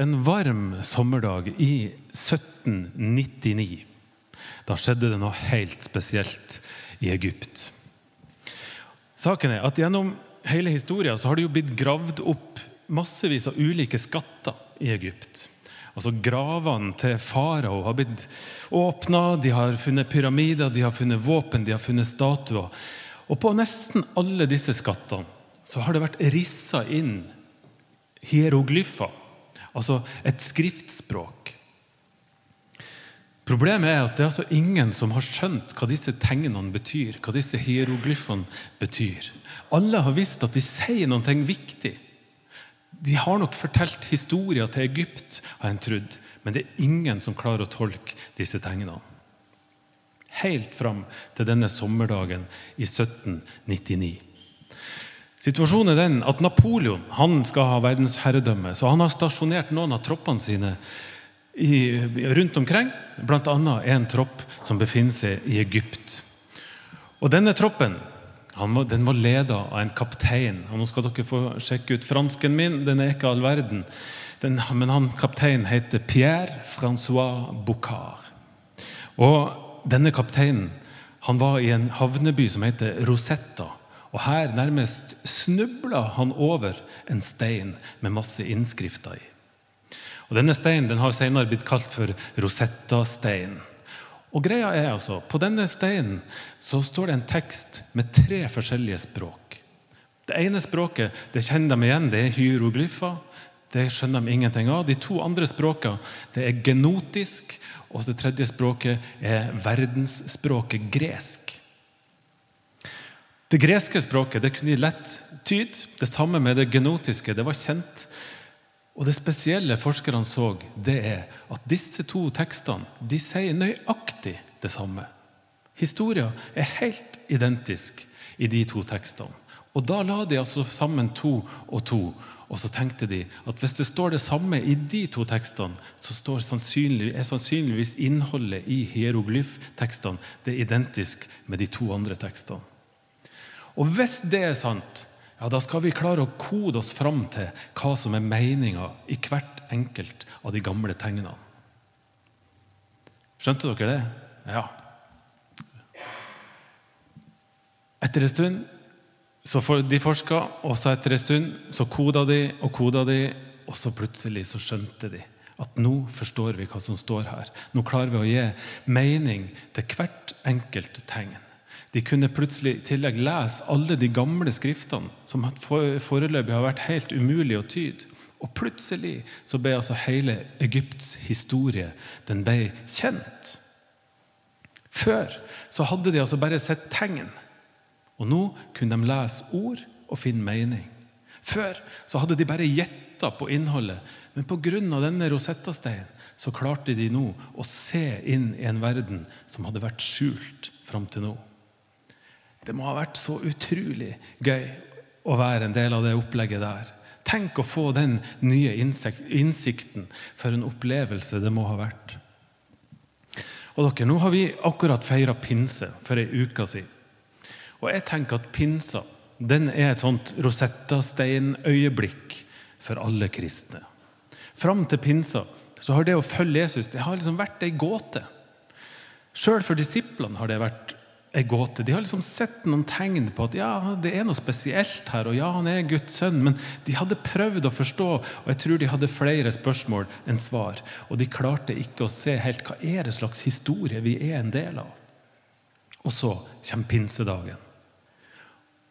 En varm sommerdag i 1799 da skjedde det noe helt spesielt i Egypt. Saken er at Gjennom hele historien så har det jo blitt gravd opp massevis av ulike skatter i Egypt. Altså Gravene til farao har blitt åpna, de har funnet pyramider, de har funnet våpen, de har funnet statuer. Og på nesten alle disse skattene så har det vært rissa inn hieroglyfer Altså et skriftspråk. Problemet er at det er altså ingen som har skjønt hva disse tegnene betyr. hva disse hieroglyfene betyr. Alle har visst at de sier noe viktig. De har nok fortalt historier til Egypt, har en trodd, men det er ingen som klarer å tolke disse tegnene. Helt fram til denne sommerdagen i 1799. Situasjonen er den at Napoleon han skal ha verdensherredømme. Så han har stasjonert noen av troppene sine i, rundt omkring. Bl.a. en tropp som befinner seg i Egypt. Og Denne troppen var, den var leda av en kaptein. Og nå skal dere få sjekke ut fransken min. Den er ikke all verden. Den, men han kapteinen heter Pierre Francois Bocard. Og denne kapteinen han var i en havneby som heter Rosetta. Og her nærmest snubla han over en stein med masse innskrifter i. Og Denne steinen den har senere blitt kalt for Rosetta-steinen. Og greia er altså, På denne steinen så står det en tekst med tre forskjellige språk. Det ene språket det kjenner de igjen, det er hieroglyfer. Det skjønner de ingenting av. De to andre språkene det er genotisk, og det tredje språket er verdensspråket gresk. Det greske språket det kunne de lett tyde. Det samme med det genotiske. Det var kjent. Og Det spesielle forskerne så, det er at disse to tekstene de sier nøyaktig det samme. Historia er helt identisk i de to tekstene. Og Da la de altså sammen to og to. Og så tenkte de at hvis det står det samme i de to tekstene, så sannsynlig, er sannsynligvis innholdet i hieroglyftekstene det identisk med de to andre tekstene. Og hvis det er sant, ja, da skal vi klare å kode oss fram til hva som er meninga i hvert enkelt av de gamle tegnene. Skjønte dere det? Ja. Etter en stund så de forska, og så etter en stund så koda de og koda de, og så plutselig så skjønte de at nå forstår vi hva som står her. Nå klarer vi å gi mening til hvert enkelt tegn. De kunne plutselig i tillegg lese alle de gamle skriftene som foreløpig har vært helt umulig å tyde. Og plutselig så ble altså hele Egypts historie den ble kjent. Før så hadde de altså bare sett tegn. Og nå kunne de lese ord og finne mening. Før så hadde de bare gjetta på innholdet. Men pga. denne Rosetta-steinen så klarte de nå å se inn i en verden som hadde vært skjult fram til nå. Det må ha vært så utrolig gøy å være en del av det opplegget der. Tenk å få den nye innsikten for en opplevelse det må ha vært. Og dere, Nå har vi akkurat feira pinse for ei uke siden. Og jeg tenker at pinsa den er et sånt Rosetta-stein-øyeblikk for alle kristne. Fram til pinsa så har det å følge Jesus det har liksom vært ei gåte. Sjøl for disiplene har det vært ei gåte. De har liksom sett noen tegn på at ja, det er noe spesielt her, og ja, han er Guds sønn. Men de hadde prøvd å forstå, og jeg tror de hadde flere spørsmål enn svar. Og de klarte ikke å se helt hva er det slags historie vi er en del av. Og så kommer pinsedagen.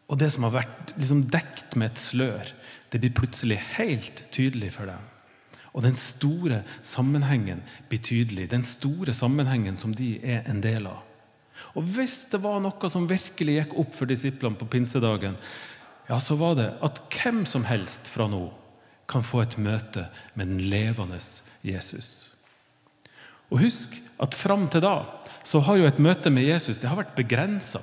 Og det som har vært liksom dekt med et slør, det blir plutselig helt tydelig for dem. Og den store sammenhengen blir tydelig. Den store sammenhengen som de er en del av. Og hvis det var noe som virkelig gikk opp for disiplene på pinsedagen, ja, så var det at hvem som helst fra nå kan få et møte med den levende Jesus. Og husk at fram til da så har jo et møte med Jesus det har vært begrensa.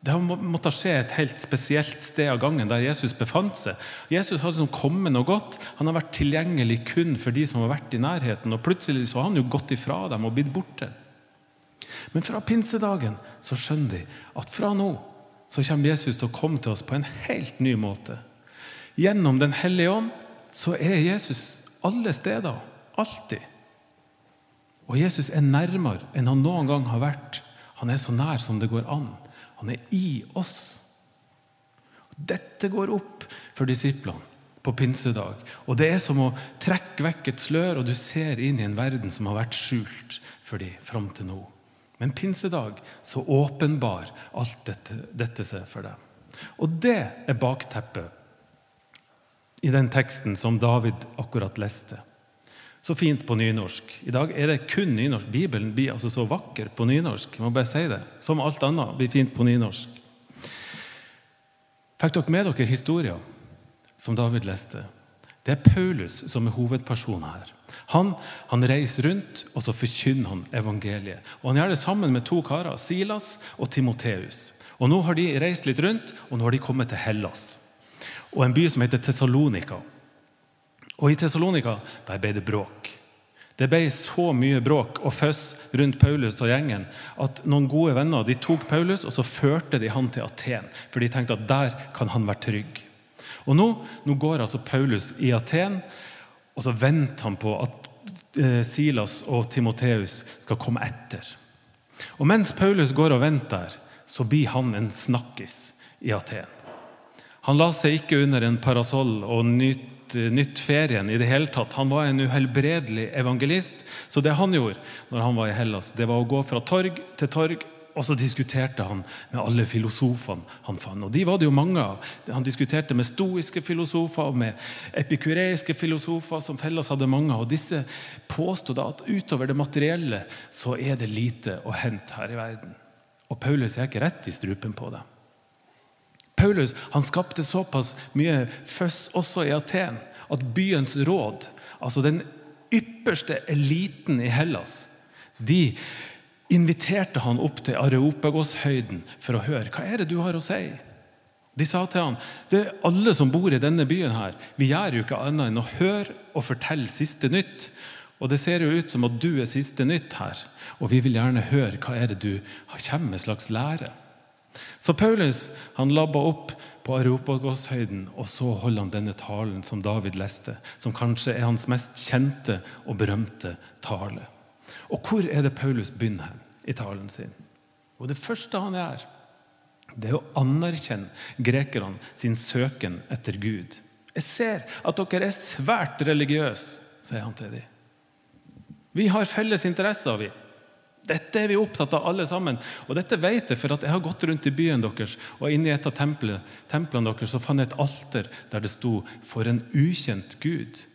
Det har måttet skje et helt spesielt sted av gangen der Jesus befant seg. Jesus har liksom kommet og gått. Han har vært tilgjengelig kun for de som har vært i nærheten. Og plutselig så har han jo gått ifra dem og blitt borte. Men fra pinsedagen så skjønner de at fra nå så kommer Jesus til å komme til oss på en helt ny måte. Gjennom Den hellige ånd så er Jesus alle steder. Alltid. Og Jesus er nærmere enn han noen gang har vært. Han er så nær som det går an. Han er i oss. Dette går opp for disiplene på pinsedag. Og Det er som å trekke vekk et slør, og du ser inn i en verden som har vært skjult for dem fram til nå. Men pinsedag så åpenbar alt dette, dette seg for deg. Og det er bakteppet i den teksten som David akkurat leste. Så fint på nynorsk. I dag er det kun nynorsk. Bibelen blir altså så vakker på nynorsk. Jeg må bare si det. Som alt annet blir fint på nynorsk. Fikk dere med dere historien som David leste? Det er Paulus som er hovedpersonen her. Han, han, reiser rundt, og så forkynner han evangeliet. Og Han gjør det sammen med to karer, Silas og Timoteus. Og Nå har de reist litt rundt, og nå har de kommet til Hellas og en by som heter Tessalonika. Og I Tessalonika der ble det bråk. Det ble så mye bråk og føss rundt Paulus og gjengen at noen gode venner de tok Paulus og så førte de han til Aten. For de tenkte at der kan han være trygg. Og Nå, nå går altså Paulus i Aten, og så venter han på at eh, Silas og Timoteus skal komme etter. Og Mens Paulus går og venter, så blir han en snakkis i Aten. Han la seg ikke under en parasoll og nytt, nytt ferien i det hele tatt. Han var en uhelbredelig evangelist. Så det han gjorde når han var i Hellas, det var å gå fra torg til torg. Og så diskuterte han med alle filosofene han fant. Og de var det jo mange av. Han diskuterte med stoiske filosofer og med epikureiske filosofer, som felles hadde mange av. Og disse påstod at utover det materielle så er det lite å hente her i verden. Og Paulus er ikke rett i strupen på det. Paulus han skapte såpass mye føss også i Aten at byens råd, altså den ypperste eliten i Hellas, de inviterte han opp til Areopagoshøyden for å høre hva er det du har å si. De sa til han, det er alle som bor i denne byen her, vi gjør jo ikke annet enn å høre og fortelle siste nytt. Og det ser jo ut som at du er siste nytt her, og vi vil gjerne høre hva er det du kommer med slags lære. Så Paulus han labba opp på Areopagoshøyden, og så holder han denne talen som David leste, som kanskje er hans mest kjente og berømte tale. Og hvor er det Paulus begynner i talen sin? Og Det første han gjør, det er å anerkjenne grekerne sin søken etter Gud. Jeg ser at dere er svært religiøse, sier han til dem. Vi har felles interesser, vi. Dette er vi opptatt av, alle sammen. Og dette vet jeg, for at jeg har gått rundt i byen deres, og inni et av templene, templene deres så fant jeg et alter der det sto 'For en ukjent Gud'.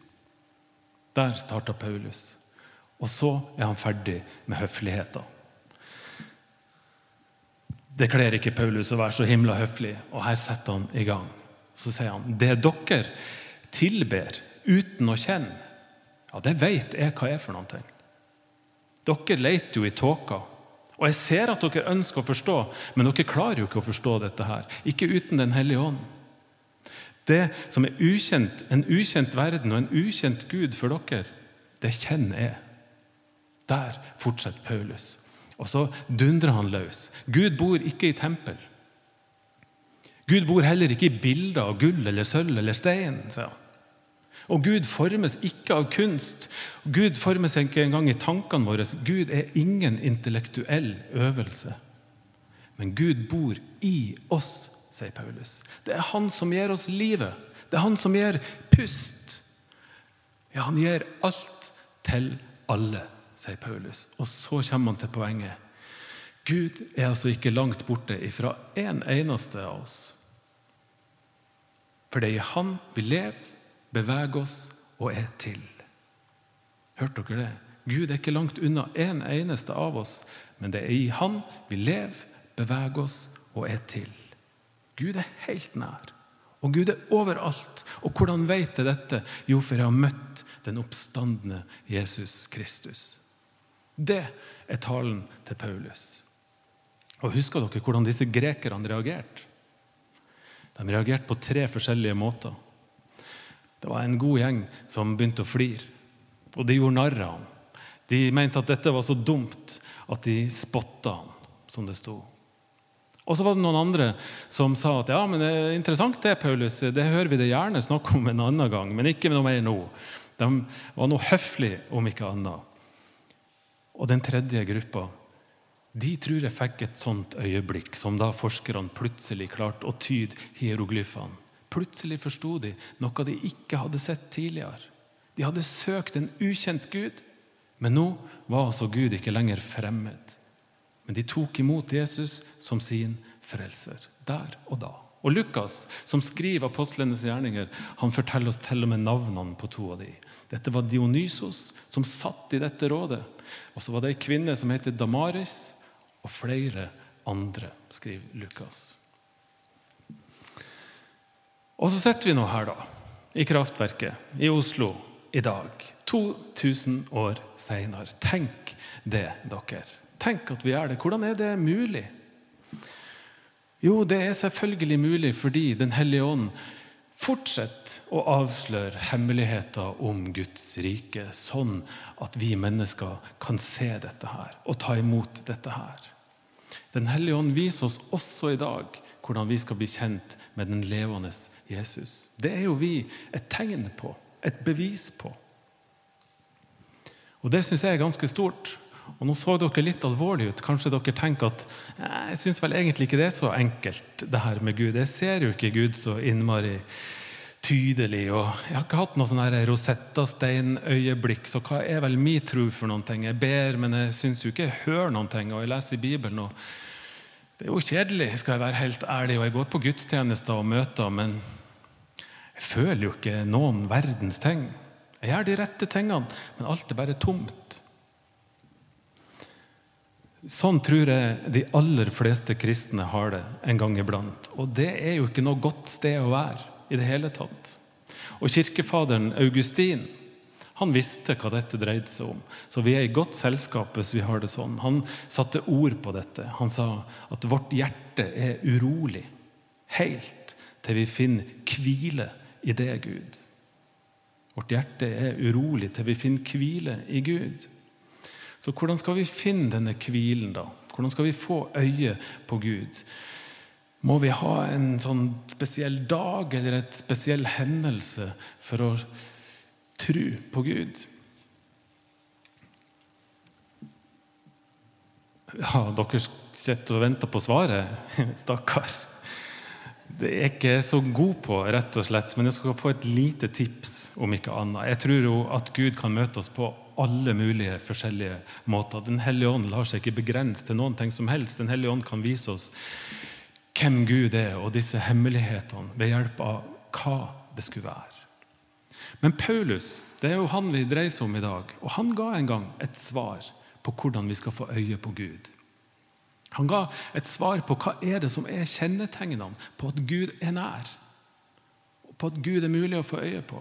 Der starta Paulus. Og så er han ferdig med høfligheter. Det kler ikke Paulus å være så himla høflig, og her setter han i gang. Så sier han det dere tilber uten å kjenne, ja, det vet jeg hva er for noen ting. Dere leter jo i tåka. Og jeg ser at dere ønsker å forstå, men dere klarer jo ikke å forstå dette her. Ikke uten Den hellige ånd. Det som er ukjent, en ukjent verden og en ukjent Gud for dere, det kjenner jeg. Der fortsetter Paulus. Og så dundrer han løs. Gud bor ikke i tempel. Gud bor heller ikke i bilder av gull eller sølv eller stein. sier han. Og Gud formes ikke av kunst. Gud formes ikke engang i tankene våre. Gud er ingen intellektuell øvelse. Men Gud bor i oss, sier Paulus. Det er Han som gir oss livet. Det er Han som gir pust. Ja, han gir alt til alle, sier Paulus. Og så kommer han til poenget. Gud er altså ikke langt borte ifra en eneste av oss. For det er i Han vi lever beveger oss og er til. Hørte dere det? Gud er ikke langt unna en eneste av oss, men det er i Han vi lever, beveger oss og er til. Gud er helt nær, og Gud er overalt. Og hvordan vet jeg dette? Jo, for jeg har møtt den oppstandende Jesus Kristus. Det er talen til Paulus. Og Husker dere hvordan disse grekerne reagerte? De reagerte på tre forskjellige måter. Det var en god gjeng som begynte å flire. Og de gjorde narr av ham. De mente at dette var så dumt at de spotta ham, som det sto. Og så var det noen andre som sa at ja, men det er interessant det, Paulus. Det hører vi det gjerne snakke om en annen gang, men ikke noe mer nå. De var noe høflig, om ikke annet. Og den tredje gruppa de tror jeg fikk et sånt øyeblikk som da forskerne plutselig klarte å tyde hieroglyfene. Plutselig forsto de noe de ikke hadde sett tidligere. De hadde søkt en ukjent Gud, men nå var altså Gud ikke lenger fremmed. Men de tok imot Jesus som sin frelser, der og da. Og Lukas, som skriver apostlenes gjerninger, han forteller oss til og med navnene på to av de. Dette var Dionysos, som satt i dette rådet. Og så var det ei kvinne som heter Damaris, og flere andre, skriver Lukas. Og så sitter vi nå her, da, i kraftverket i Oslo i dag. 2000 år seinere. Tenk det, dere. Tenk at vi er det. Hvordan er det mulig? Jo, det er selvfølgelig mulig fordi Den hellige ånd fortsetter å avsløre hemmeligheter om Guds rike, sånn at vi mennesker kan se dette her og ta imot dette her. Den hellige ånd viser oss også i dag hvordan vi skal bli kjent med den levende Jesus. Det er jo vi et tegn på, et bevis på. Og Det syns jeg er ganske stort. Og Nå så dere litt alvorlig ut. Kanskje dere tenker at jeg syns vel egentlig ikke det er så enkelt, det her med Gud. Jeg ser jo ikke Gud så innmari tydelig. og Jeg har ikke hatt noe sånn Rosetta-stein-øyeblikk, så hva er vel min tro for noen ting? Jeg ber, men jeg syns jo ikke jeg hører noen ting, og jeg leser i Bibelen. og Det er jo kjedelig, skal jeg være helt ærlig, og jeg går på gudstjenester og møter, men jeg føler jo ikke noen verdens ting. Jeg gjør de rette tingene, men alt er bare tomt. Sånn tror jeg de aller fleste kristne har det en gang iblant. Og det er jo ikke noe godt sted å være i det hele tatt. Og kirkefaderen Augustin han visste hva dette dreide seg om. Så vi er i godt selskap hvis vi har det sånn. Han satte ord på dette. Han sa at vårt hjerte er urolig helt til vi finner hvile i det, Gud. Vårt hjerte er urolig til vi finner hvile i Gud. Så hvordan skal vi finne denne hvilen, da? Hvordan skal vi få øye på Gud? Må vi ha en sånn spesiell dag eller et spesiell hendelse for å tro på Gud? Ja, dere sitter og venter på svaret. Stakkar. Det er ikke så god på, rett og slett, men jeg skal få et lite tips, om ikke annet. Jeg tror jo at Gud kan møte oss på alle mulige forskjellige måter. Den hellige ånd lar seg ikke begrense til noen ting som helst. Den hellige ånd kan vise oss hvem Gud er, og disse hemmelighetene ved hjelp av hva det skulle være. Men Paulus det er jo han vi dreier seg om i dag, og han ga en gang et svar på hvordan vi skal få øye på Gud. Han ga et svar på hva er det som er kjennetegnene på at Gud er nær. På at Gud er mulig å få øye på.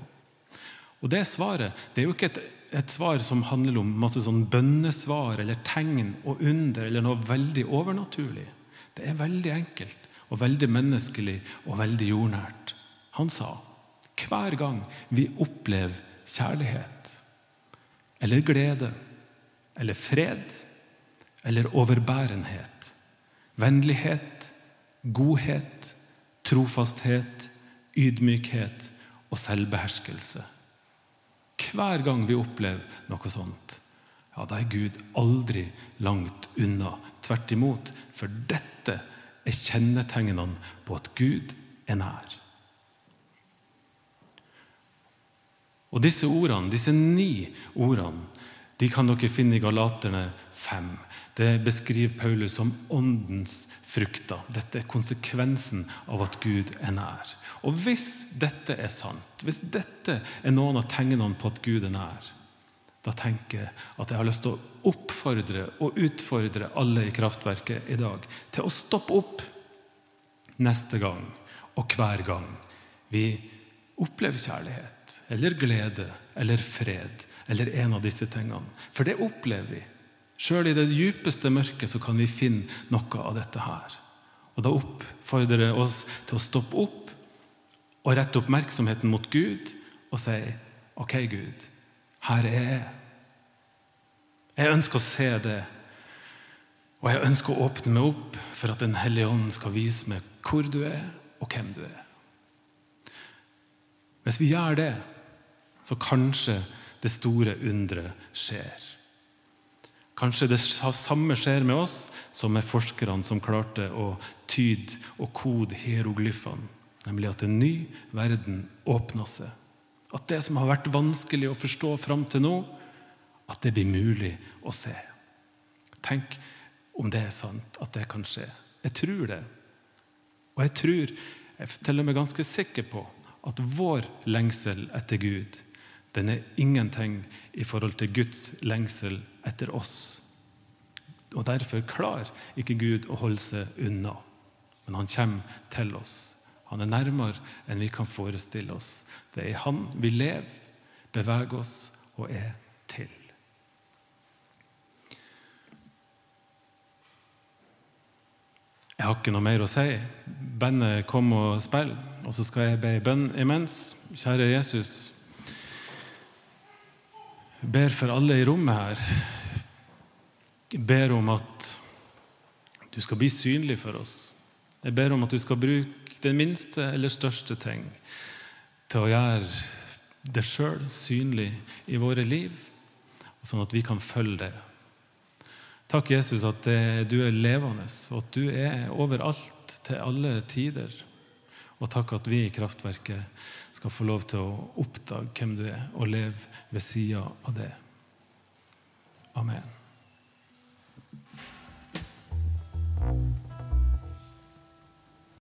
Og Det svaret det er jo ikke et, et svar som handler om masse sånn bønnesvar eller tegn og under eller noe veldig overnaturlig. Det er veldig enkelt og veldig menneskelig og veldig jordnært. Han sa hver gang vi opplever kjærlighet eller glede eller fred eller overbærenhet, vennlighet, godhet, trofasthet, ydmykhet og selvbeherskelse Hver gang vi opplever noe sånt, ja, da er Gud aldri langt unna. Tvert imot. For dette er kjennetegnene på at Gud er nær. Og disse ordene, disse ni ordene de kan dere finne i Galaterne 5. Det beskriver Paulus som åndens frukter. Dette er konsekvensen av at Gud er nær. Og hvis dette er sant, hvis dette er noen av tegnene på at Gud er nær, da tenker jeg at jeg har lyst til å oppfordre og utfordre alle i kraftverket i dag til å stoppe opp neste gang og hver gang vi opplever kjærlighet eller glede eller fred eller en av disse tingene. For det opplever vi. Sjøl i det djupeste mørket så kan vi finne noe av dette her. Og Da oppfordrer det oss til å stoppe opp og rette oppmerksomheten mot Gud og si OK, Gud, her er jeg. Jeg ønsker å se det. Og jeg ønsker å åpne meg opp for at Den hellige ånd skal vise meg hvor du er, og hvem du er. Hvis vi gjør det, så kanskje det store underet skjer. Kanskje det samme skjer med oss som med forskerne som klarte å tyde og kode hieroglyfene. Nemlig at en ny verden åpna seg. At det som har vært vanskelig å forstå fram til nå, at det blir mulig å se. Tenk om det er sant, at det kan skje. Jeg tror det. Og jeg tror, jeg er til og med ganske sikker på, at vår lengsel etter Gud den er ingenting i forhold til Guds lengsel etter oss. Og Derfor klarer ikke Gud å holde seg unna. Men han kommer til oss. Han er nærmere enn vi kan forestille oss. Det er i Han vi lever, beveger oss og er til. Jeg har ikke noe mer å si. Bandet kom og spill, og så skal jeg be bønn imens. Kjære Jesus. Ber for alle i rommet her. Jeg ber om at du skal bli synlig for oss. Jeg ber om at du skal bruke den minste eller største ting til å gjøre det sjøl synlig i våre liv, sånn at vi kan følge det. Takk, Jesus, at du er levende, og at du er overalt til alle tider. Og takk at vi i Kraftverket skal få lov til å oppdage hvem du er, og leve ved sida av det. Amen.